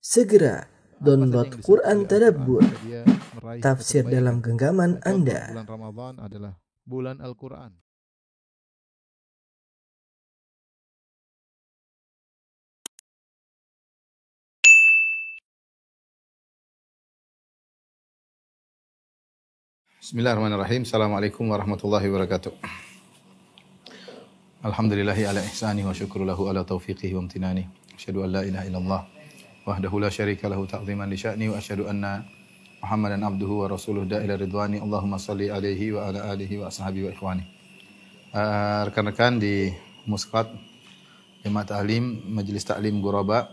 Segera download Quran Tadabbur, tafsir dalam genggaman Anda. Bulan Ramadan adalah bulan Al-Quran. Bismillahirrahmanirrahim. Assalamualaikum warahmatullahi wabarakatuh. Alhamdulillahi ala ihsani wa syukru lahu ala taufiqihi wa amtinani. Asyhadu an la ilaha illallah wahdahu la syarika lahu ta'ziman li sya'ni wa asyhadu anna Muhammadan abduhu wa rasuluh da'ila ridwani. Allahumma salli alaihi wa ala alihi wa ashabihi wa ikhwani. Uh, rekan-rekan di Musqat Jemaah Ta'lim, Majelis Ta'lim Guraba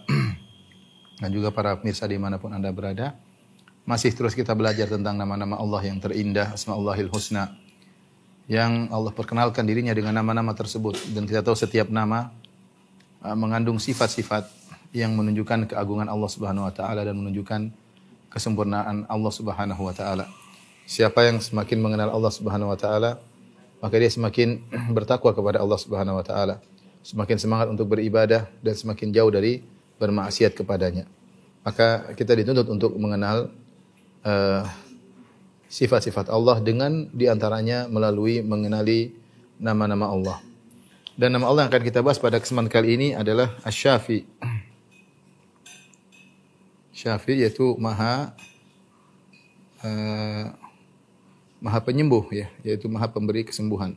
dan juga para pemirsa di mana pun Anda berada. Masih terus kita belajar tentang nama-nama Allah yang terindah, Asma'ullahil Husna. Yang Allah perkenalkan dirinya dengan nama-nama tersebut. Dan kita tahu setiap nama uh, mengandung sifat-sifat yang menunjukkan keagungan Allah Subhanahu wa taala dan menunjukkan kesempurnaan Allah Subhanahu wa taala. Siapa yang semakin mengenal Allah Subhanahu wa taala, maka dia semakin bertakwa kepada Allah Subhanahu wa taala. Semakin semangat untuk beribadah dan semakin jauh dari bermaksiat kepadanya. Maka kita dituntut untuk mengenal uh, sifat-sifat Allah dengan di antaranya melalui mengenali nama-nama Allah. Dan nama Allah yang akan kita bahas pada kesempatan kali ini adalah Asy-Syafi. Syafi yaitu maha uh, maha penyembuh ya, yaitu maha pemberi kesembuhan.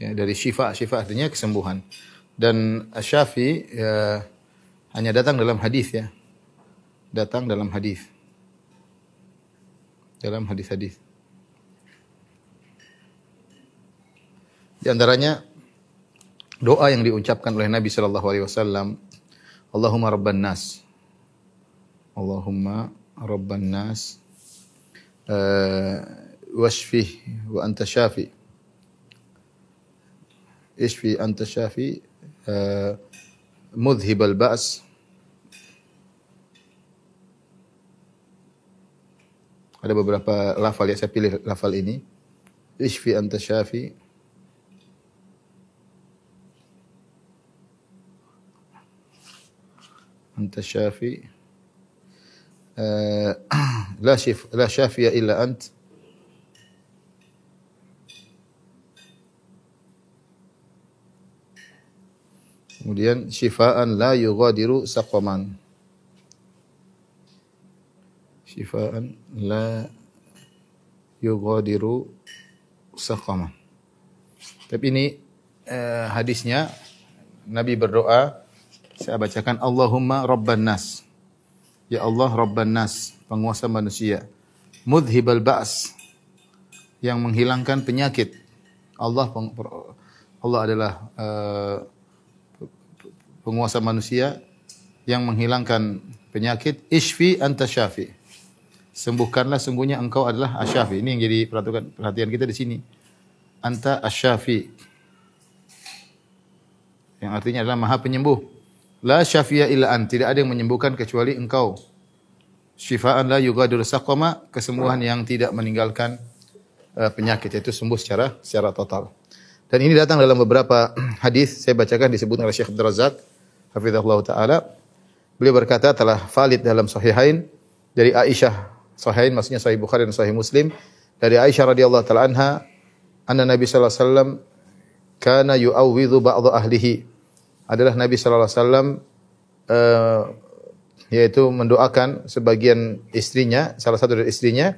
Ya, dari syifa, syifa artinya kesembuhan. Dan Syafi ya, hanya datang dalam hadis ya. Datang dalam hadis. Dalam hadis-hadis. Di antaranya doa yang diucapkan oleh Nabi sallallahu alaihi wasallam, Allahumma rabban nas. Allahumma rabban nas. Uh, washfih wa anta syafi. Ishfi anta syafi. Uh, mudhib al-ba's Ada beberapa lafal ya saya pilih lafal ini. Ishfi anta syafi. Syafi. Uh, la shif la syafiya illa ant. Kemudian syifaan la yughadiru saqaman. Syifaan la yughadiru saqaman. Tapi ini eh, hadisnya Nabi berdoa saya bacakan Allahumma rabban nas. Ya Allah rabban nas, penguasa manusia. Mudhibal ba's yang menghilangkan penyakit. Allah Allah adalah uh, penguasa manusia yang menghilangkan penyakit isfi anta syafi sembuhkanlah sungguhnya engkau adalah asyafi ini yang jadi perhatian perhatian kita di sini anta asyafi yang artinya adalah maha penyembuh la syafiya illa an tidak ada yang menyembuhkan kecuali engkau syifaan la yughadiru saqama kesembuhan yang tidak meninggalkan uh, penyakit yaitu sembuh secara secara total dan ini datang dalam beberapa hadis saya bacakan disebut oleh Syekh Abdul Razak hafizahullah taala. Beliau berkata telah valid dalam sahihain dari Aisyah. Sahihain maksudnya sahih Bukhari dan sahih Muslim dari Aisyah radhiyallahu taala anha anna Nabi sallallahu alaihi wasallam kana yu'awwidhu ba'd ahlihi. Adalah Nabi sallallahu alaihi wasallam uh, yaitu mendoakan sebagian istrinya, salah satu dari istrinya,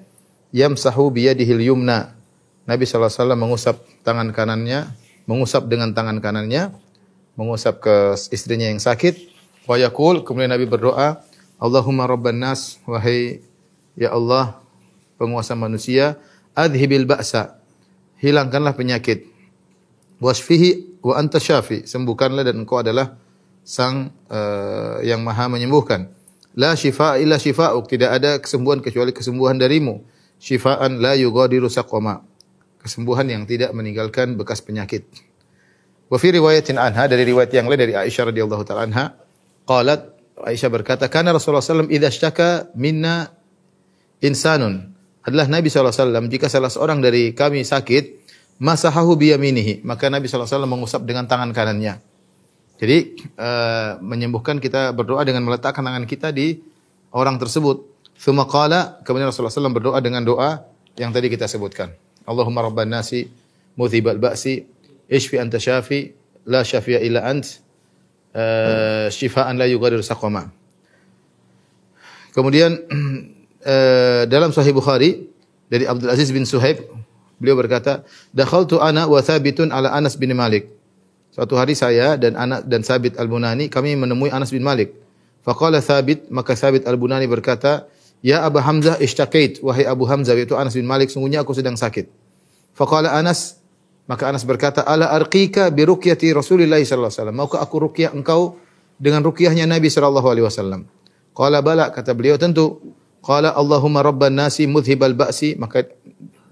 yamsahu biyadihil yumna. Nabi sallallahu alaihi wasallam mengusap tangan kanannya, mengusap dengan tangan kanannya, mengusap ke istrinya yang sakit. Wa yaqul, kemudian Nabi berdoa, Allahumma rabban nas, wahai ya Allah, penguasa manusia, adhibil ba'sa. Hilangkanlah penyakit. Wasfihi wa anta syafi. Sembuhkanlah dan engkau adalah sang uh, yang maha menyembuhkan. La syifa illa syifa'uk. Tidak ada kesembuhan kecuali kesembuhan darimu. Syifaan la yughadiru saqama. Kesembuhan yang tidak meninggalkan bekas penyakit. Wa fi riwayatin anha dari riwayat yang lain dari Aisyah radhiyallahu taala anha, qalat Aisyah berkata, "Kana Rasulullah SAW idza syaka minna insanun." Adalah Nabi SAW jika salah seorang dari kami sakit, masahahu biyaminihi. Maka Nabi SAW mengusap dengan tangan kanannya. Jadi uh, menyembuhkan kita berdoa dengan meletakkan tangan kita di orang tersebut. Thumma qala, kemudian Rasulullah SAW berdoa dengan doa yang tadi kita sebutkan. Allahumma rabban nasi, muthibal ba'si, ishfi anta syafi, la syafi'a illa ant, uh, shifaan la yugadir saqama. Kemudian uh, dalam Sahih Bukhari dari Abdul Aziz bin Suhaib, beliau berkata, "Dakhaltu ana wa thabitun ala Anas bin Malik." Suatu hari saya dan anak dan Sabit Al-Bunani kami menemui Anas bin Malik. Faqala Sabit, maka Sabit Al-Bunani berkata, "Ya Abu Hamzah ishtaqait, wahai Abu Hamzah yaitu Anas bin Malik, sungguhnya aku sedang sakit." Faqala Anas, maka Anas berkata, "Ala arqika bi ruqyati Rasulillah sallallahu alaihi wasallam." Maukah aku ruqyah engkau dengan ruqyahnya Nabi sallallahu alaihi wasallam? Qala bala, kata beliau tentu. Qala Allahumma rabban nasi mudhibal ba'si, maka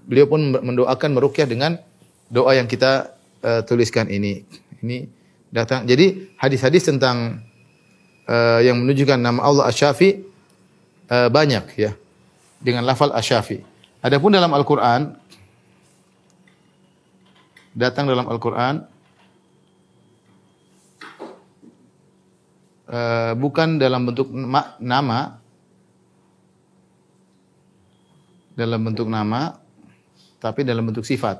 beliau pun mendoakan meruqyah dengan doa yang kita uh, tuliskan ini. Ini datang. Jadi hadis-hadis tentang uh, yang menunjukkan nama Allah Asy-Syafi uh, banyak ya. Dengan lafal Asy-Syafi. Adapun dalam Al-Qur'an datang dalam Al-Qur'an uh, bukan dalam bentuk nama dalam bentuk nama tapi dalam bentuk sifat.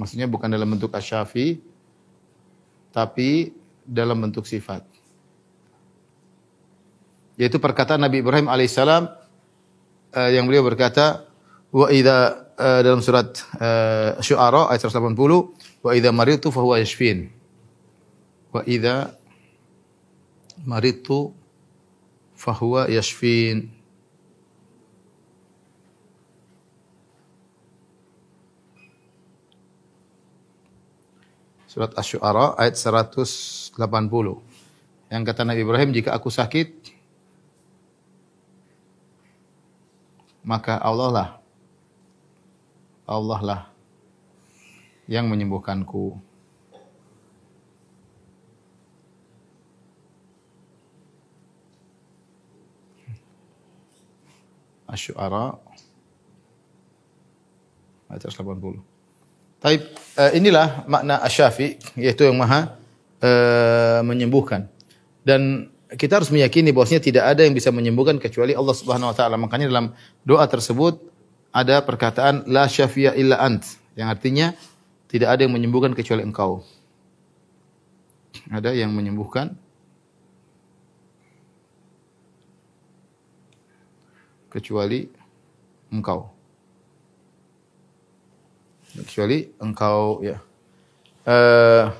Maksudnya bukan dalam bentuk asyafi tapi dalam bentuk sifat. Yaitu perkataan Nabi Ibrahim alaihissalam uh, yang beliau berkata wa idza uh, dalam surat uh, Syu'ara ayat 180 wa idza maritu fa huwa yashfin. Wa idza maritu fa huwa yashfin. Surat Asy-Syu'ara ayat 180. Yang kata Nabi Ibrahim, jika aku sakit, maka Allah lah Allah lah yang menyembuhkanku. Asy-Syu'ara ayat 180. Taib, uh, inilah makna asyafi, yaitu yang maha uh, menyembuhkan. Dan kita harus meyakini bahwasanya tidak ada yang bisa menyembuhkan kecuali Allah Subhanahu wa taala. Makanya dalam doa tersebut ada perkataan la syafi'a illa ant yang artinya tidak ada yang menyembuhkan kecuali engkau. Ada yang menyembuhkan kecuali engkau kecuali engkau ya. Uh,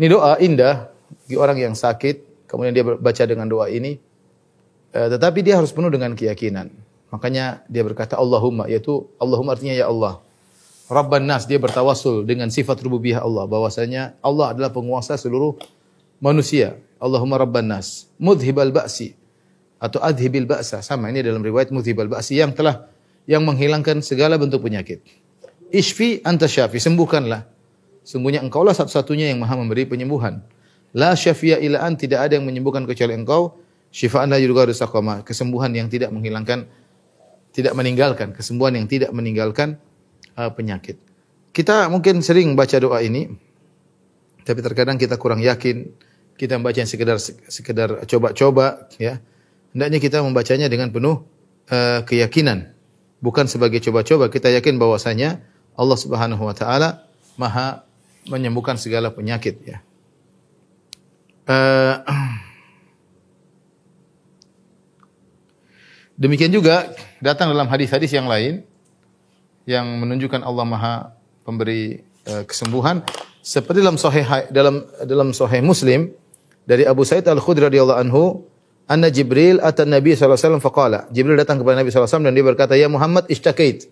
ini doa indah bagi orang yang sakit, kemudian dia baca dengan doa ini. Uh, tetapi dia harus penuh dengan keyakinan. Makanya dia berkata Allahumma, yaitu Allahumma artinya ya Allah. Rabban nas, dia bertawasul dengan sifat rububiyah Allah. Bahwasanya Allah adalah penguasa seluruh manusia. Allahumma Rabban nas. Mudhibal ba'si. Atau adhibil ba'sa. Sama ini dalam riwayat mudhibal ba'si yang telah yang menghilangkan segala bentuk penyakit. Ishfi anta syafi, sembuhkanlah. Sungguhnya engkaulah satu-satunya yang maha memberi penyembuhan. La syafiya ila an, tidak ada yang menyembuhkan kecuali engkau. Syifaan la yurgaru saqama, kesembuhan yang tidak menghilangkan, tidak meninggalkan, kesembuhan yang tidak meninggalkan uh, penyakit. Kita mungkin sering baca doa ini, tapi terkadang kita kurang yakin. Kita membaca yang sekedar sekedar coba-coba, ya. Hendaknya kita membacanya dengan penuh uh, keyakinan, bukan sebagai coba-coba. Kita yakin bahwasanya Allah Subhanahu wa taala Maha menyembuhkan segala penyakit ya. Uh, demikian juga datang dalam hadis-hadis yang lain yang menunjukkan Allah Maha pemberi uh, kesembuhan. Seperti dalam sahih dalam dalam sahih Muslim dari Abu Sa'id Al-Khudri radhiyallahu anhu anna Jibril atan Nabi sallallahu alaihi wasallam faqala. Jibril datang kepada Nabi wasallam dan dia berkata ya Muhammad istakait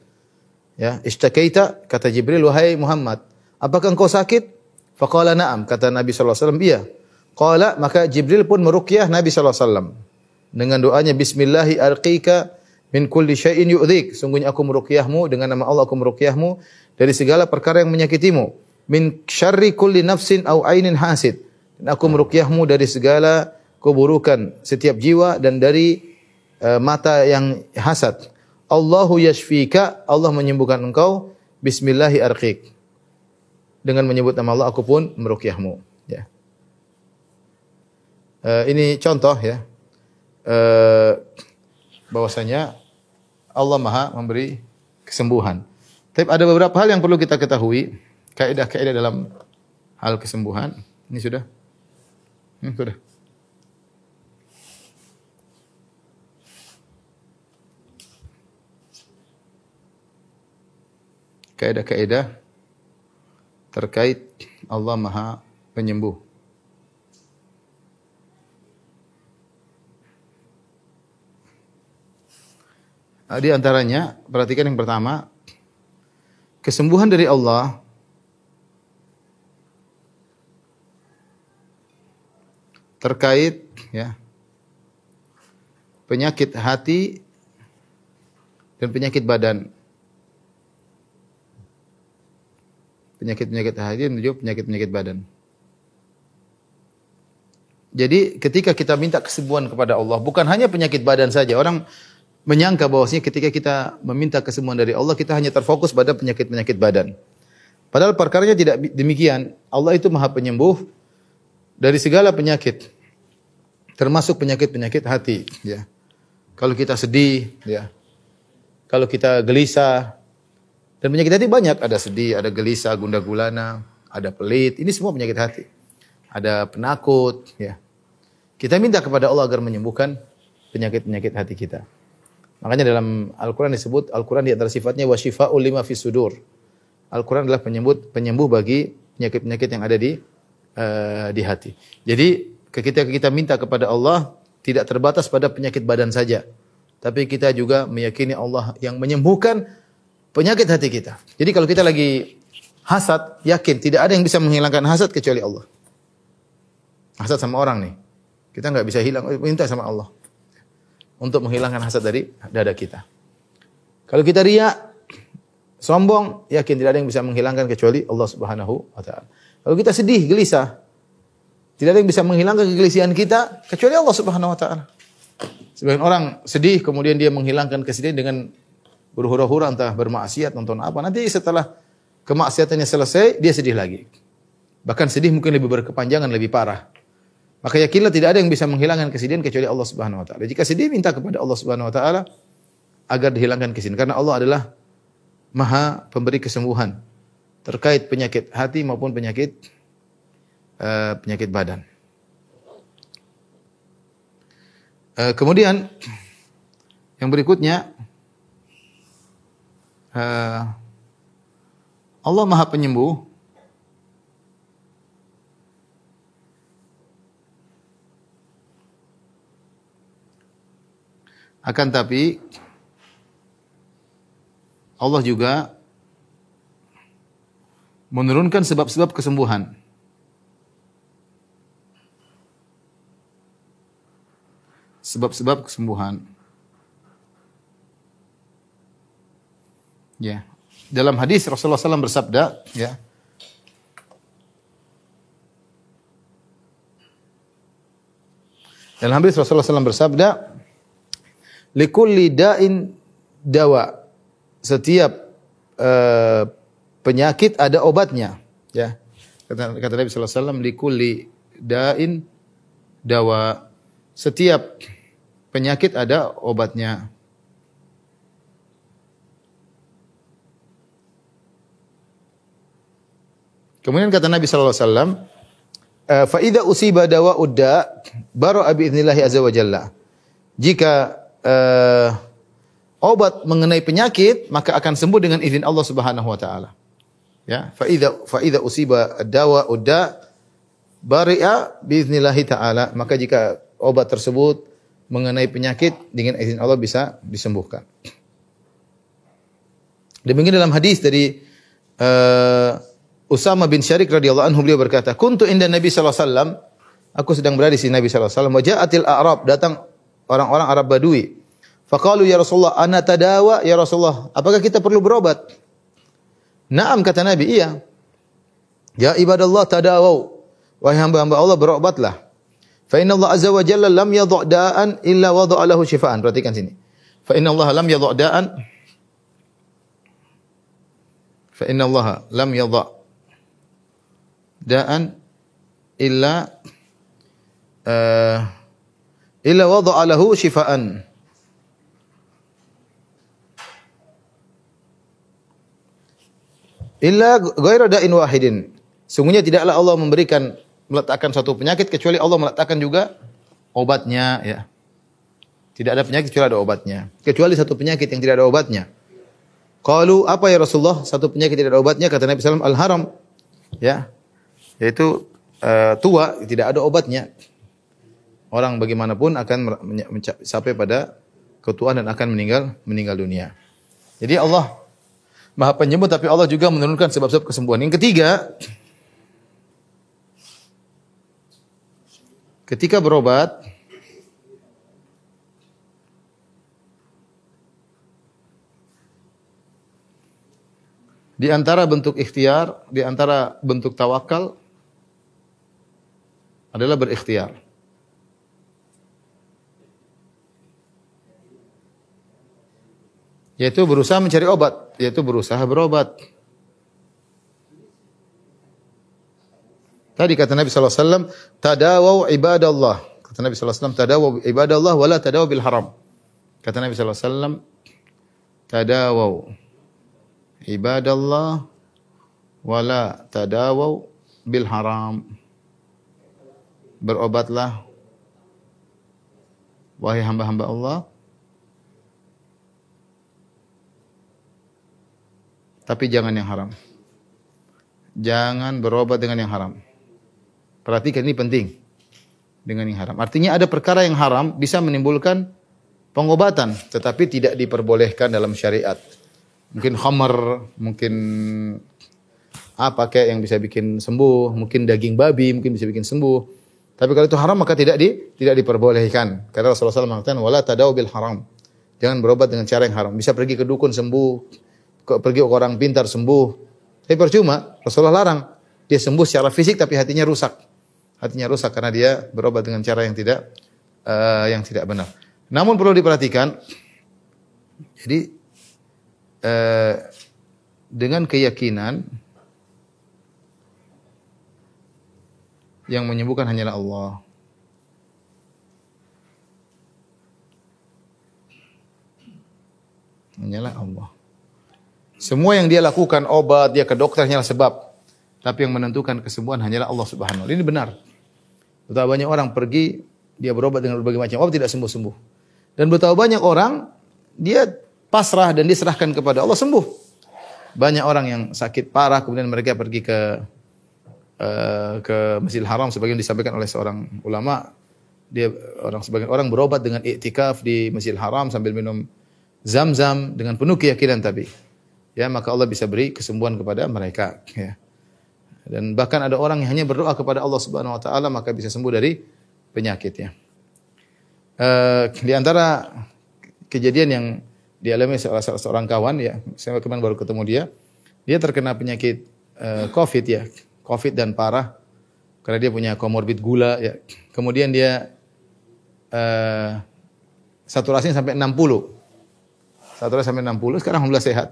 Ya, istakaita kata Jibril wahai Muhammad, apakah engkau sakit? Faqala na'am kata Nabi sallallahu alaihi wasallam, iya. Qala maka Jibril pun meruqyah Nabi sallallahu alaihi wasallam dengan doanya bismillahi arqika min kulli syai'in yu'dhik. Sungguhnya aku meruqyahmu dengan nama Allah aku meruqyahmu dari segala perkara yang menyakitimu. Min syarri kulli nafsin au ainin hasid. Dan aku meruqyahmu dari segala keburukan setiap jiwa dan dari uh, mata yang hasad. Allahu yashfika, Allah menyembuhkan engkau bismillahi arqik. Dengan menyebut nama Allah aku pun meruqyahmu, ya. Eh, ini contoh ya. Eh, bahwasanya Allah Maha memberi kesembuhan. Tapi ada beberapa hal yang perlu kita ketahui, kaidah-kaidah dalam hal kesembuhan. Ini sudah? Hmm, sudah. Kaidah-kaidah terkait Allah Maha Penyembuh. Ah, Di antaranya, perhatikan yang pertama, kesembuhan dari Allah terkait ya penyakit hati dan penyakit badan. Penyakit-penyakit hati dan juga penyakit-penyakit badan. Jadi ketika kita minta kesembuhan kepada Allah, bukan hanya penyakit badan saja. Orang menyangka bahwasanya ketika kita meminta kesembuhan dari Allah, kita hanya terfokus pada penyakit-penyakit badan. Padahal perkaranya tidak demikian. Allah itu Maha Penyembuh dari segala penyakit. Termasuk penyakit-penyakit hati, ya. Kalau kita sedih, ya. Kalau kita gelisah, dan penyakit hati banyak, ada sedih, ada gelisah, gundah gulana, ada pelit, ini semua penyakit hati. Ada penakut, ya. Kita minta kepada Allah agar menyembuhkan penyakit-penyakit hati kita. Makanya dalam Al-Quran disebut, Al-Quran di antara sifatnya wasyifa'ul lima fi sudur. Al-Quran adalah penyembuh, penyembuh bagi penyakit-penyakit yang ada di uh, di hati. Jadi ketika kita minta kepada Allah, tidak terbatas pada penyakit badan saja. Tapi kita juga meyakini Allah yang menyembuhkan penyakit hati kita. Jadi kalau kita lagi hasad, yakin tidak ada yang bisa menghilangkan hasad kecuali Allah. Hasad sama orang nih. Kita nggak bisa hilang, minta sama Allah untuk menghilangkan hasad dari dada kita. Kalau kita riak, sombong, yakin tidak ada yang bisa menghilangkan kecuali Allah Subhanahu wa taala. Kalau kita sedih, gelisah, tidak ada yang bisa menghilangkan kegelisahan kita kecuali Allah Subhanahu wa taala. Sebagian orang sedih kemudian dia menghilangkan kesedihan dengan berhura-hura entah bermaksiat nonton apa. Nanti setelah kemaksiatannya selesai, dia sedih lagi. Bahkan sedih mungkin lebih berkepanjangan, lebih parah. Maka yakinlah tidak ada yang bisa menghilangkan kesedihan kecuali Allah Subhanahu wa taala. Jika sedih minta kepada Allah Subhanahu wa taala agar dihilangkan kesedihan karena Allah adalah Maha pemberi kesembuhan terkait penyakit hati maupun penyakit uh, penyakit badan. Uh, kemudian yang berikutnya uh, Allah Maha Penyembuh Akan tapi Allah juga menurunkan sebab-sebab kesembuhan. Sebab-sebab kesembuhan. Ya. Dalam hadis Rasulullah SAW bersabda, ya. Dalam hadis Rasulullah SAW bersabda, likulli da'in dawa. Setiap uh, penyakit ada obatnya, ya. Kata, kata Nabi sallallahu alaihi likulli da'in dawa. Setiap penyakit ada obatnya. Kemudian kata Nabi sallallahu alaihi wasallam, fa idza usiba dawa'ud da' bara bi idznillah azza wa jalla. Jika uh, obat mengenai penyakit maka akan sembuh dengan izin Allah Subhanahu wa taala. Ya, fa idza fa idza usiba dawa udda bari'a biiznillah taala, maka jika obat tersebut mengenai penyakit dengan izin Allah bisa disembuhkan. Demikian dalam hadis dari uh, Usama bin Syarik radhiyallahu anhu beliau berkata, "Kuntu inda Nabi sallallahu alaihi wasallam, aku sedang berada di sini Nabi sallallahu alaihi wasallam, wa ja'atil a'rab, datang orang-orang Arab Badui. Faqalu ya Rasulullah, ana tadawa ya Rasulullah. Apakah kita perlu berobat? Naam kata Nabi, iya. Ya ibadallah tadawau. Wahai hamba-hamba Allah berobatlah. Fa inna Allah azza wa jalla lam yadha' da'an illa wada'a lahu shifaan. Perhatikan sini. Fa inna Allah lam yadha' da'an Fa inna Allah lam yadha da'an illa uh, illa wada'a lahu shifaan. Illa ghairu da'in wahidin. Sungguhnya tidaklah Allah memberikan meletakkan suatu penyakit kecuali Allah meletakkan juga obatnya ya. Tidak ada penyakit kecuali ada obatnya. Kecuali satu penyakit yang tidak ada obatnya. Qalu apa ya Rasulullah? Satu penyakit tidak ada obatnya kata Nabi sallallahu al-haram. Ya. Yaitu uh, tua tidak ada obatnya. Orang bagaimanapun akan sampai pada ketuaan dan akan meninggal meninggal dunia. Jadi Allah Maha penyembuh tapi Allah juga menurunkan sebab-sebab kesembuhan. Yang ketiga, ketika berobat di antara bentuk ikhtiar, di antara bentuk tawakal adalah berikhtiar. yaitu berusaha mencari obat, yaitu berusaha berobat. Tadi kata Nabi wasallam, "Tadawau ibadallah." Kata Nabi wasallam, "Tadawau ibadallah wala tadawu bil haram." Kata Nabi wasallam, "Tadawau ibadallah wala tadawu bil haram." Berobatlah wahai hamba-hamba Allah tapi jangan yang haram. Jangan berobat dengan yang haram. Perhatikan ini penting. Dengan yang haram. Artinya ada perkara yang haram bisa menimbulkan pengobatan tetapi tidak diperbolehkan dalam syariat. Mungkin khamar, mungkin apa kayak yang bisa bikin sembuh, mungkin daging babi mungkin bisa bikin sembuh. Tapi kalau itu haram maka tidak di tidak diperbolehkan. Karena Rasulullah SAW mengatakan wala tadau bil haram. Jangan berobat dengan cara yang haram. Bisa pergi ke dukun sembuh, pergi ke orang pintar sembuh. Tapi percuma, Rasulullah larang. Dia sembuh secara fisik tapi hatinya rusak. Hatinya rusak karena dia berobat dengan cara yang tidak uh, yang tidak benar. Namun perlu diperhatikan, jadi uh, dengan keyakinan yang menyembuhkan hanyalah Allah. Hanyalah Allah. Semua yang dia lakukan, obat, dia ke dokter hanyalah sebab. Tapi yang menentukan kesembuhan hanyalah Allah Subhanahu Ini benar. Betapa banyak orang pergi, dia berobat dengan berbagai macam obat tidak sembuh-sembuh. Dan betapa banyak orang, dia pasrah dan diserahkan kepada Allah sembuh. Banyak orang yang sakit parah, kemudian mereka pergi ke uh, ke Masjidil Haram, sebagian disampaikan oleh seorang ulama, dia orang sebagian orang berobat dengan iktikaf di Masjidil Haram sambil minum zam-zam dengan penuh keyakinan tapi ya maka Allah bisa beri kesembuhan kepada mereka ya. Dan bahkan ada orang yang hanya berdoa kepada Allah Subhanahu wa taala maka bisa sembuh dari penyakitnya. Uh, di antara kejadian yang dialami salah seorang kawan ya, saya kemarin baru ketemu dia. Dia terkena penyakit uh, Covid ya, Covid dan parah karena dia punya komorbid gula ya. Kemudian dia uh, saturasinya sampai 60. Saturasi sampai 60, sekarang alhamdulillah sehat.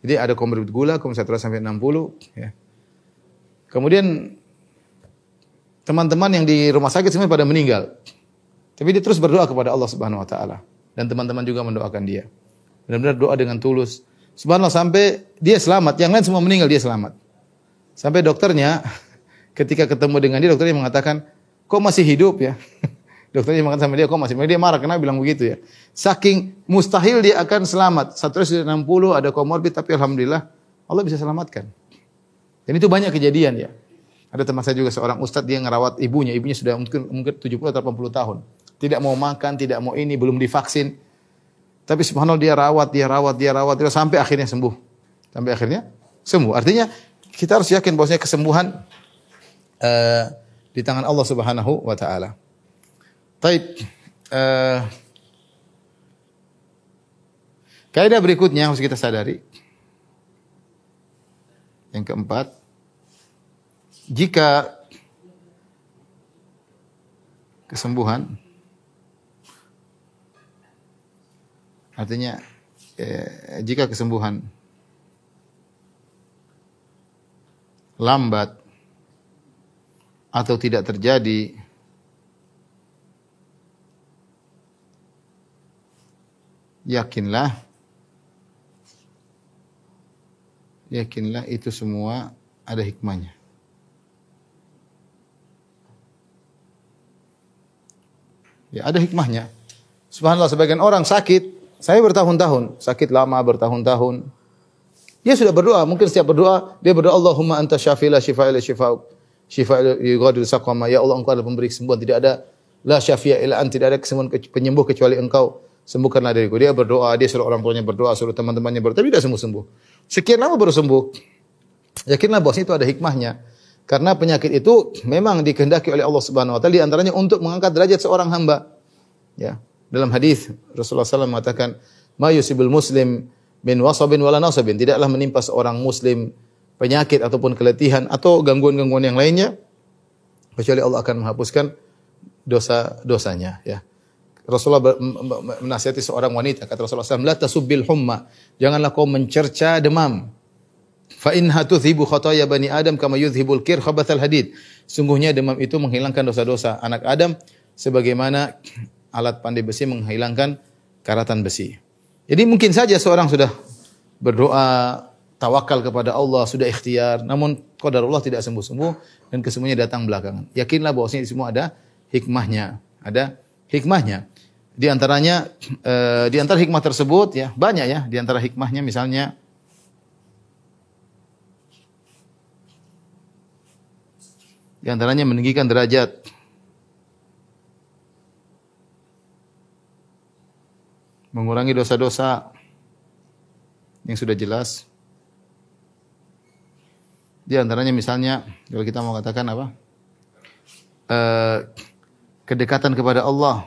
Jadi ada komorbid gula, kemudian saturasi sampai 60. Ya. Kemudian teman-teman yang di rumah sakit semua pada meninggal. Tapi dia terus berdoa kepada Allah Subhanahu wa taala dan teman-teman juga mendoakan dia. Benar-benar doa dengan tulus. Subhanallah sampai dia selamat, yang lain semua meninggal dia selamat. Sampai dokternya ketika ketemu dengan dia dokternya mengatakan, "Kok masih hidup ya?" Dokternya mengatakan sama dia, kok masih Dia marah, kenapa bilang begitu ya? Saking mustahil dia akan selamat. Satu sudah 60, ada komorbid, tapi Alhamdulillah Allah bisa selamatkan. Dan itu banyak kejadian ya. Ada teman saya juga seorang ustadz, dia ngerawat ibunya. Ibunya sudah mungkin, mungkin 70 atau 80 tahun. Tidak mau makan, tidak mau ini, belum divaksin. Tapi subhanallah dia rawat, dia rawat, dia rawat, dia sampai akhirnya sembuh. Sampai akhirnya sembuh. Artinya kita harus yakin bahwasanya kesembuhan uh, di tangan Allah Subhanahu wa taala. Taib. Uh, kaidah berikutnya harus kita sadari. Yang keempat, jika kesembuhan artinya eh, jika kesembuhan lambat atau tidak terjadi yakinlah yakinlah itu semua ada hikmahnya. Ya, ada hikmahnya. Subhanallah sebagian orang sakit, saya bertahun-tahun, sakit lama bertahun-tahun. Dia sudah berdoa, mungkin setiap berdoa dia berdoa Allahumma anta syafila syifa'ila syifa'uk. Syifa'ila yughadiru saqama. Ya Allah engkau adalah pemberi kesembuhan, tidak ada la syafi'a illa anta, tidak ada kesembuhan penyembuh kecuali engkau. Sembuhkanlah diriku. Dia berdoa, dia suruh orang tuanya berdoa, suruh teman-temannya berdoa, tapi tidak sembuh-sembuh. Sekian lama baru sembuh. Yakinlah bahwa itu ada hikmahnya. Karena penyakit itu memang dikehendaki oleh Allah Subhanahu wa taala di antaranya untuk mengangkat derajat seorang hamba. Ya. Dalam hadis Rasulullah SAW mengatakan, "Ma yusibul muslim min wasabin wala nasabin." Tidaklah menimpa seorang muslim penyakit ataupun keletihan atau gangguan-gangguan yang lainnya kecuali Allah akan menghapuskan dosa-dosanya, ya. Rasulullah menasihati seorang wanita kata Rasulullah SAW, "La tasubbil humma." Janganlah kau mencerca demam. Fa inha tudhibu khataya bani Adam kama yudhibul kir khabathal hadid. Sungguhnya demam itu menghilangkan dosa-dosa anak Adam sebagaimana alat pandai besi menghilangkan karatan besi. Jadi mungkin saja seorang sudah berdoa, tawakal kepada Allah, sudah ikhtiar, namun qadarullah tidak sembuh-sembuh dan kesemuanya datang belakangan. Yakinlah bahwasanya semua ada hikmahnya, ada hikmahnya. Di antaranya e, di antara hikmah tersebut ya, banyak ya, di antara hikmahnya misalnya di antaranya meninggikan derajat mengurangi dosa-dosa yang sudah jelas. Di antaranya misalnya kalau kita mau katakan apa? Eh, kedekatan kepada Allah.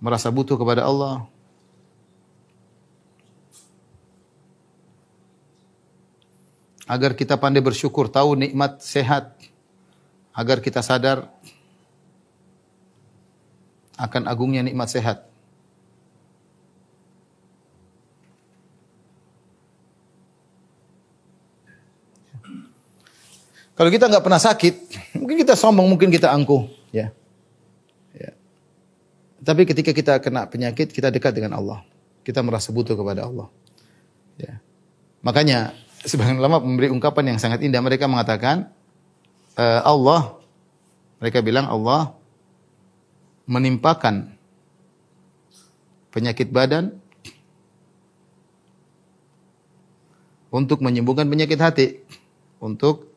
Merasa butuh kepada Allah. Agar kita pandai bersyukur, tahu nikmat sehat. Agar kita sadar akan agungnya nikmat sehat. Kalau kita nggak pernah sakit, mungkin kita sombong, mungkin kita angkuh, ya. ya. Tapi ketika kita kena penyakit, kita dekat dengan Allah. Kita merasa butuh kepada Allah. Ya. Makanya sebagian ulama memberi ungkapan yang sangat indah. Mereka mengatakan e, Allah, mereka bilang Allah menimpakan penyakit badan untuk menyembuhkan penyakit hati. Untuk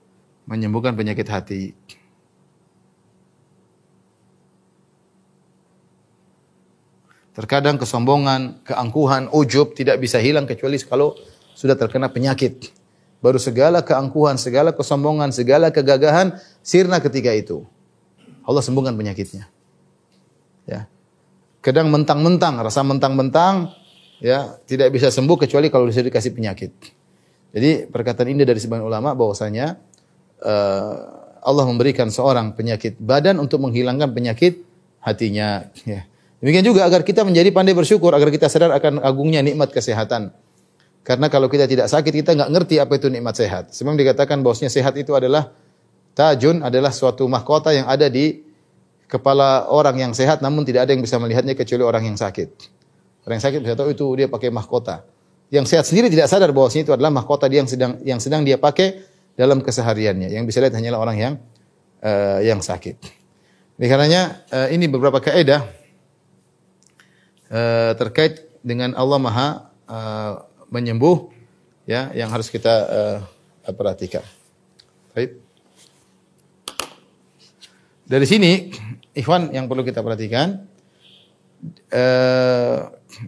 menyembuhkan penyakit hati. Terkadang kesombongan, keangkuhan, ujub tidak bisa hilang kecuali kalau sudah terkena penyakit. Baru segala keangkuhan, segala kesombongan, segala kegagahan sirna ketika itu. Allah sembuhkan penyakitnya. Ya. Kadang mentang-mentang, rasa mentang-mentang ya tidak bisa sembuh kecuali kalau disuruh dikasih penyakit. Jadi perkataan ini dari sebagian ulama bahwasanya uh, Allah memberikan seorang penyakit badan untuk menghilangkan penyakit hatinya. Ya. Demikian juga agar kita menjadi pandai bersyukur, agar kita sadar akan agungnya nikmat kesehatan. Karena kalau kita tidak sakit, kita nggak ngerti apa itu nikmat sehat. Sebab dikatakan bahwasanya sehat itu adalah tajun, adalah suatu mahkota yang ada di kepala orang yang sehat namun tidak ada yang bisa melihatnya kecuali orang yang sakit. Orang yang sakit bisa tahu itu dia pakai mahkota. Yang sehat sendiri tidak sadar bahwa itu adalah mahkota dia yang sedang yang sedang dia pakai dalam kesehariannya. Yang bisa lihat hanyalah orang yang uh, yang sakit. Oleh karenanya uh, ini beberapa kaidah uh, terkait dengan Allah Maha uh, menyembuh ya yang harus kita uh, perhatikan. Baik. Dari sini ikhwan yang perlu kita perhatikan, eh,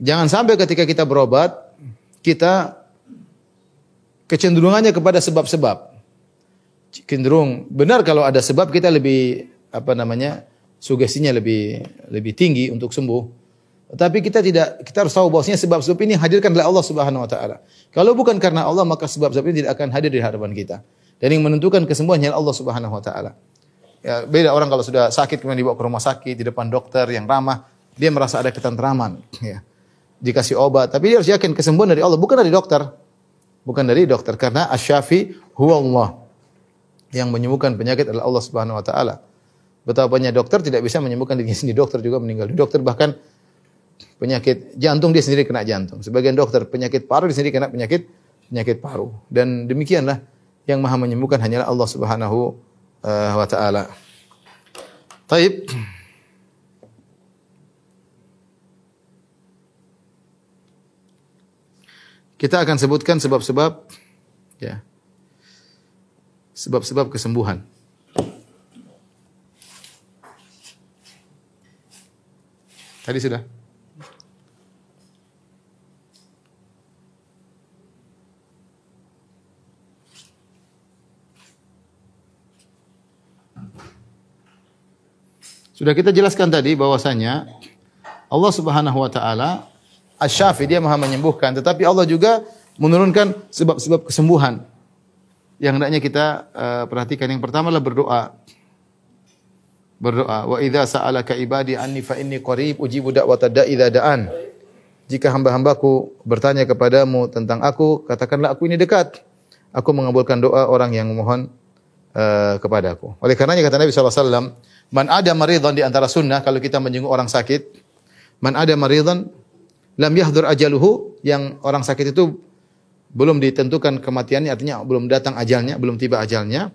jangan sampai ketika kita berobat, kita kecenderungannya kepada sebab-sebab. Cenderung benar kalau ada sebab kita lebih apa namanya sugestinya lebih lebih tinggi untuk sembuh. Tapi kita tidak kita harus tahu bahwasanya sebab-sebab ini hadirkan oleh Allah Subhanahu wa taala. Kalau bukan karena Allah maka sebab-sebab ini tidak akan hadir di hadapan kita. Dan yang menentukan kesembuhan hanyalah Allah Subhanahu wa taala. Ya, beda orang kalau sudah sakit kemudian dibawa ke rumah sakit di depan dokter yang ramah, dia merasa ada ketentraman. Ya. Dikasih obat, tapi dia harus yakin kesembuhan dari Allah, bukan dari dokter. bukan dari dokter karena asy-syafi huwa Allah. Yang menyembuhkan penyakit adalah Allah Subhanahu wa taala. Betapa banyak dokter tidak bisa menyembuhkan dirinya sendiri. Dokter juga meninggal. Dokter bahkan penyakit jantung dia sendiri kena jantung. Sebagian dokter penyakit paru dia sendiri kena penyakit penyakit paru. Dan demikianlah yang maha menyembuhkan hanyalah Allah Subhanahu uh, wa taala. Taib. Kita akan sebutkan sebab-sebab ya. Sebab-sebab kesembuhan. Tadi sudah. Sudah kita jelaskan tadi bahwasanya Allah Subhanahu wa taala Asy-Syafi dia Maha menyembuhkan, tetapi Allah juga menurunkan sebab-sebab kesembuhan. Yang hendaknya kita uh, perhatikan yang pertama adalah berdoa. Berdoa, wa idza sa'alaka ibadi anni fa inni qarib ujibu da'wata da'i idza da'an. Jika hamba-hambaku bertanya kepadamu tentang aku, katakanlah aku ini dekat. Aku mengabulkan doa orang yang memohon uh, kepadaku. Oleh karenanya kata Nabi SAW, Man ada maridhan di antara sunnah kalau kita menjenguk orang sakit, man ada maridhan lam yahdur ajaluhu yang orang sakit itu belum ditentukan kematiannya artinya belum datang ajalnya, belum tiba ajalnya.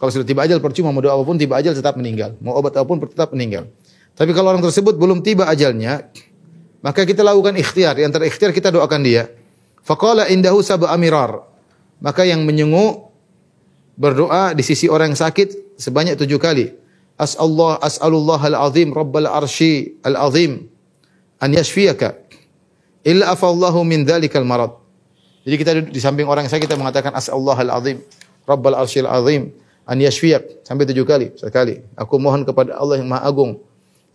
Kalau sudah tiba ajal percuma mau doa apa pun tiba ajal tetap meninggal. Mau obat apa pun tetap meninggal. Tapi kalau orang tersebut belum tiba ajalnya, maka kita lakukan ikhtiar. Di antara ikhtiar kita doakan dia. Faqala indahu sabu amirar. Maka yang menyenguk berdoa di sisi orang yang sakit sebanyak tujuh kali. As'allah as'alullah al-azim rabbal arsy al-azim an yashfiyaka illa afallahu min dzalikal marad. Jadi kita di samping orang yang sakit kita mengatakan as'allah al-azim rabbal arsyil azim an yashfiyak sampai tujuh kali sekali. Aku mohon kepada Allah yang Maha Agung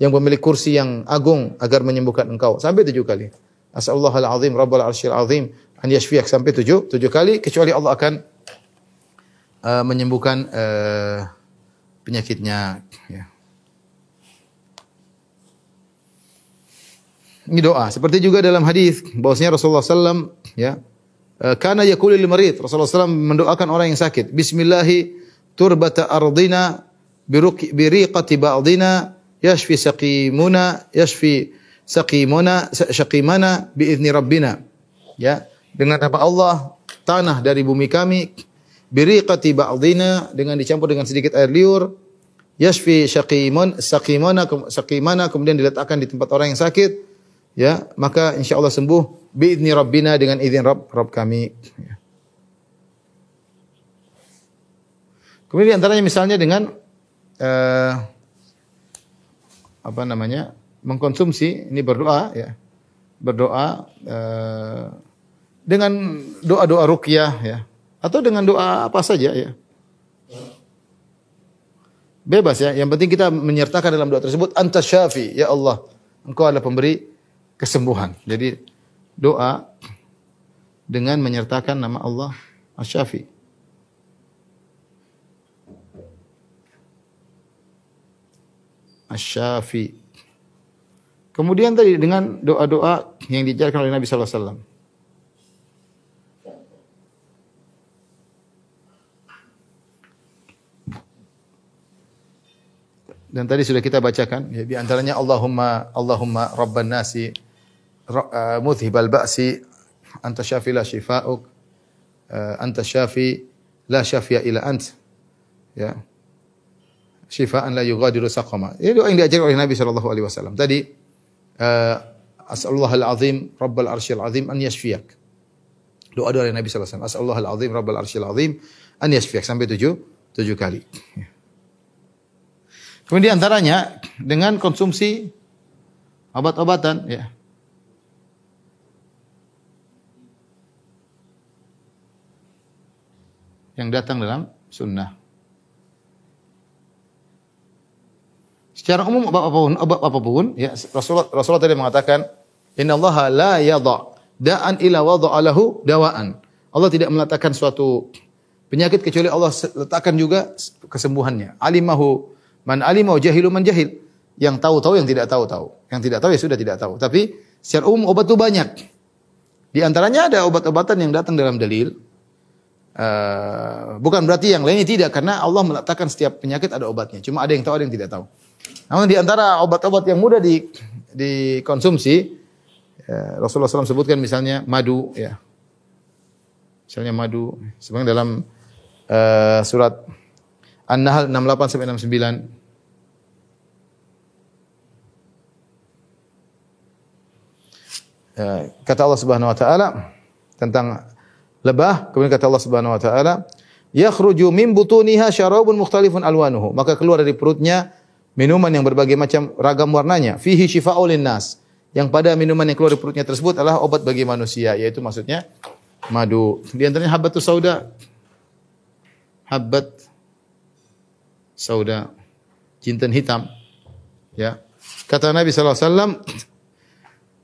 yang memiliki kursi yang agung agar menyembuhkan engkau sampai tujuh kali. As'allah al-azim rabbal arsyil azim an yashfiyak sampai tujuh tujuh kali kecuali Allah akan uh, menyembuhkan uh, penyakitnya. Ya. Ini doa. Seperti juga dalam hadis bahwasanya Rasulullah SAW ya eh, karena yakulil marid Rasulullah SAW mendoakan orang yang sakit. Bismillahi turbata ardina biriqati ba'dina yashfi saqimuna yashfi saqimuna syaqimana biizni rabbina. Ya, dengan nama Allah tanah dari bumi kami biriqati ba'dina dengan dicampur dengan sedikit air liur. Yashfi syaqimun saqimana saqimana kemudian diletakkan di tempat orang yang sakit. Ya maka insyaallah sembuh. Biizni rabbina dengan izin Rabb Rabb kami. Ya. Kemudian antaranya misalnya dengan uh, apa namanya mengkonsumsi ini berdoa ya. Berdoa uh, dengan doa-doa ruqyah ya atau dengan doa apa saja ya. Bebas ya, yang penting kita menyertakan dalam doa tersebut anta syafi, ya Allah. Engkau adalah pemberi kesembuhan. Jadi doa dengan menyertakan nama Allah Asy-Syafi. Asy-Syafi. Kemudian tadi dengan doa-doa yang diajarkan oleh Nabi wasallam. Dan tadi sudah kita bacakan ya, di antaranya Allahumma Allahumma rabban nasi uh, mudhibal ba'si anta syafi la shifa'uk uh, anta syafi la syafi'a ila ant ya. Syifaan la yughadiru saqama. Ini doa yang diajarkan oleh Nabi sallallahu alaihi wasallam. Tadi uh, as'alullah al-azim rabbal arsyil azim an yashfiyak. Doa doa dari Nabi sallallahu alaihi wasallam. As'alullah al-azim rabbal arsyil azim an yashfiyak. Sampai tujuh tujuh kali. ya. Kemudian antaranya dengan konsumsi obat-obatan ya. Yang datang dalam sunnah. Secara umum obat apa pun, obat apa pun ya Rasulullah, Rasulullah tadi mengatakan Inna Allah la yadha da'an ila wada'alahu dawaan. Allah tidak meletakkan suatu penyakit kecuali Allah letakkan juga kesembuhannya. Alimahu Man alima wa jahilu man jahil. Yang tahu tahu, yang tidak tahu tahu. Yang tidak tahu ya sudah tidak tahu. Tapi secara umum obat itu banyak. Di antaranya ada obat-obatan yang datang dalam dalil. Uh, bukan berarti yang lainnya tidak karena Allah meletakkan setiap penyakit ada obatnya. Cuma ada yang tahu, ada yang tidak tahu. Namun di antara obat-obat yang mudah di dikonsumsi ya, Rasulullah SAW sebutkan misalnya madu ya. Misalnya madu sebenarnya dalam uh, surat An-Nahl 68 sampai 69 kata Allah Subhanahu wa taala tentang lebah, kemudian kata Allah Subhanahu wa taala, "Yakhruju min butuniha syarabun mukhtalifun alwanuhu." Maka keluar dari perutnya minuman yang berbagai macam ragam warnanya, fihi syifa'ul linnas. Yang pada minuman yang keluar dari perutnya tersebut adalah obat bagi manusia, yaitu maksudnya madu. Di antaranya habbatus sauda. Habbat sauda. Jinten hitam. Ya. Kata Nabi sallallahu alaihi wasallam,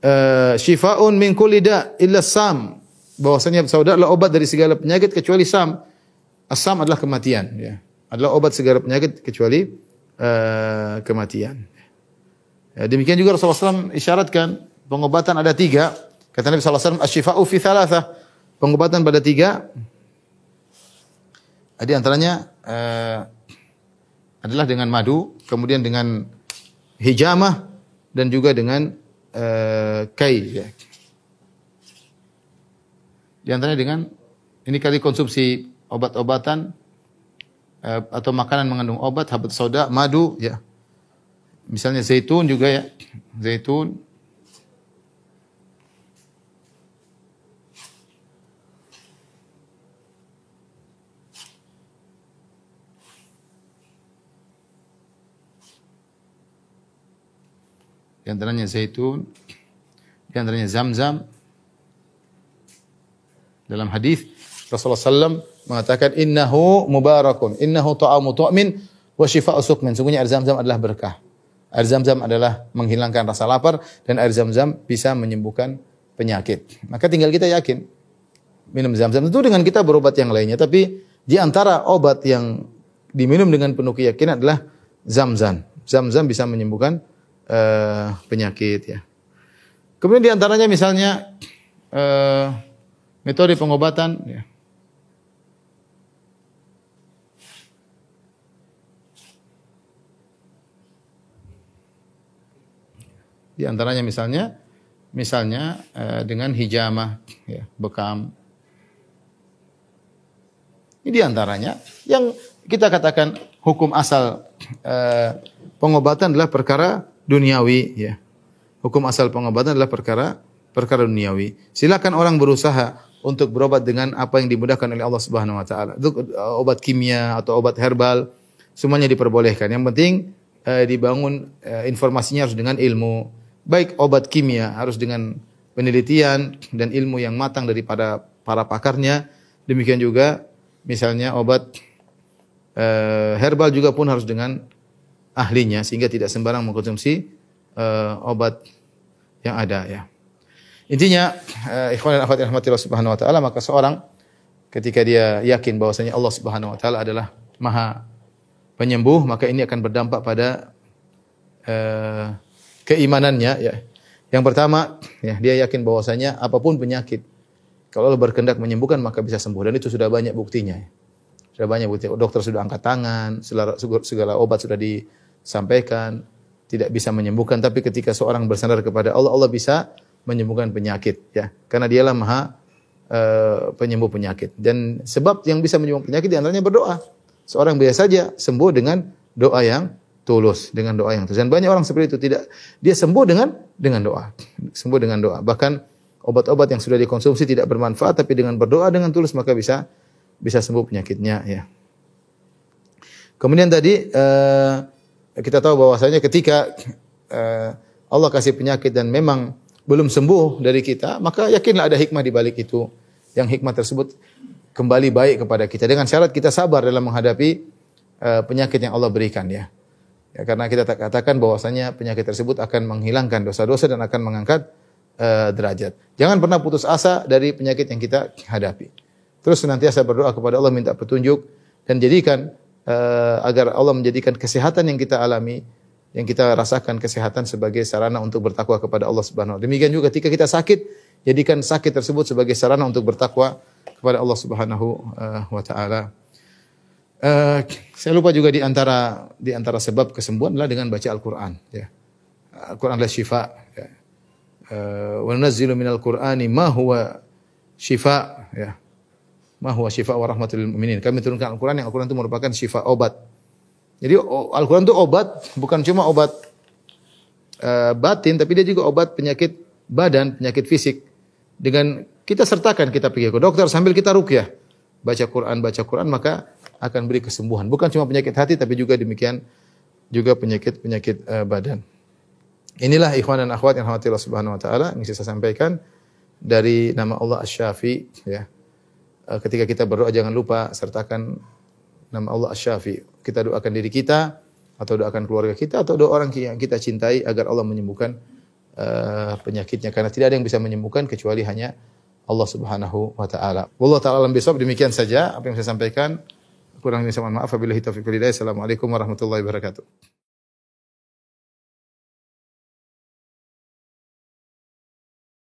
uh, syifaun min kulli da illa sam. Bahwasanya sauda adalah obat dari segala penyakit kecuali sam. Asam adalah kematian ya. Adalah obat segala penyakit kecuali uh, kematian. Ya, demikian juga Rasulullah SAW isyaratkan pengobatan ada tiga. Kata Nabi SAW, asyifa'u fi thalatha. Pengobatan pada tiga. Jadi antaranya uh, adalah dengan madu, kemudian dengan hijamah, dan juga dengan uh, kai. Ya. Di antaranya dengan ini kali konsumsi obat-obatan uh, atau makanan mengandung obat, habat soda, madu, ya. Misalnya zaitun juga ya, zaitun. Di antaranya zaitun, di antaranya zam-zam. Dalam hadis Rasulullah SAW mengatakan innahu mubarakun, innahu ta'amu tu'min wa shifa'u sukmin. Sungguhnya air zam-zam adalah berkah. Air zam-zam adalah menghilangkan rasa lapar dan air zam-zam bisa menyembuhkan penyakit. Maka tinggal kita yakin minum zam-zam itu dengan kita berobat yang lainnya, tapi di antara obat yang diminum dengan penuh keyakinan adalah zam-zam. Zam-zam bisa menyembuhkan uh, penyakit ya. Kemudian di antaranya misalnya uh, metode pengobatan ya. Di antaranya misalnya misalnya uh, dengan hijamah ya, bekam. Ini di antaranya yang kita katakan hukum asal uh, pengobatan adalah perkara duniawi ya. Hukum asal pengobatan adalah perkara perkara duniawi. Silakan orang berusaha untuk berobat dengan apa yang dimudahkan oleh Allah Subhanahu wa taala. Itu uh, obat kimia atau obat herbal semuanya diperbolehkan. Yang penting uh, dibangun uh, informasinya harus dengan ilmu. Baik obat kimia harus dengan penelitian dan ilmu yang matang daripada para pakarnya. Demikian juga misalnya obat uh, herbal juga pun harus dengan ahlinya sehingga tidak sembarang mengkonsumsi uh, obat yang ada ya. Intinya uh, ikhwan dan akhwat rahmatillah subhanahu wa taala maka seorang ketika dia yakin bahwasanya Allah Subhanahu wa taala adalah Maha penyembuh maka ini akan berdampak pada uh, keimanannya ya. Yang pertama ya dia yakin bahwasanya apa pun penyakit kalau Allah berkehendak menyembuhkan maka bisa sembuh dan itu sudah banyak buktinya. Sudah banyak bukti. Dokter sudah angkat tangan, segala, segala obat sudah di sampaikan tidak bisa menyembuhkan. Tapi ketika seorang bersandar kepada Allah Allah bisa menyembuhkan penyakit ya. Karena dialah maha uh, penyembuh penyakit. Dan sebab yang bisa menyembuhkan penyakit di antaranya berdoa. Seorang biasa saja sembuh dengan doa yang tulus dengan doa yang tulus. Dan banyak orang seperti itu. Tidak dia sembuh dengan dengan doa. Sembuh dengan doa. Bahkan obat-obat yang sudah dikonsumsi tidak bermanfaat tapi dengan berdoa dengan tulus maka bisa bisa sembuh penyakitnya ya. Kemudian tadi uh, kita tahu bahwasanya ketika uh, Allah kasih penyakit dan memang belum sembuh dari kita, maka yakinlah ada hikmah di balik itu. Yang hikmah tersebut kembali baik kepada kita dengan syarat kita sabar dalam menghadapi uh, penyakit yang Allah berikan ya. Ya karena kita katakan bahwasanya penyakit tersebut akan menghilangkan dosa-dosa dan akan mengangkat uh, derajat. Jangan pernah putus asa dari penyakit yang kita hadapi. Terus senantiasa berdoa kepada Allah minta petunjuk dan jadikan uh, agar Allah menjadikan kesehatan yang kita alami yang kita rasakan kesehatan sebagai sarana untuk bertakwa kepada Allah Subhanahu. Demikian juga ketika kita sakit, jadikan sakit tersebut sebagai sarana untuk bertakwa kepada Allah Subhanahu eh, wa taala. Eh, saya lupa juga di antara di antara sebab kesembuhan adalah dengan baca Al-Qur'an ya. Al-Qur'an adalah syifa ya. Eh, wa nunazzilu minal Qur'ani ma huwa syifa ya. Ma huwa syifa wa rahmatul. Kami turunkan Al-Qur'an yang Al-Qur'an itu merupakan syifa obat. Jadi Al-Qur'an itu obat bukan cuma obat eh, batin tapi dia juga obat penyakit badan, penyakit fisik. Dengan kita sertakan kita pergi ke dokter sambil kita rukyah. Baca Quran, baca Quran maka akan beri kesembuhan. Bukan cuma penyakit hati tapi juga demikian juga penyakit-penyakit eh, badan. Inilah ikhwan dan akhwat yang Allah Subhanahu wa taala yang saya sampaikan dari nama Allah Asy-Syafi ya. Eh, Ketika kita berdoa jangan lupa sertakan nama Allah Asy-Syafi. Kita doakan diri kita atau doakan keluarga kita atau doa orang yang kita cintai agar Allah menyembuhkan eh, penyakitnya karena tidak ada yang bisa menyembuhkan kecuali hanya Allah Subhanahu wa taala. Wallahu taala alam bisawab demikian saja apa yang saya sampaikan. Kurang ini saya mohon maaf. Wabillahi taufiq. Assalamualaikum warahmatullahi wabarakatuh.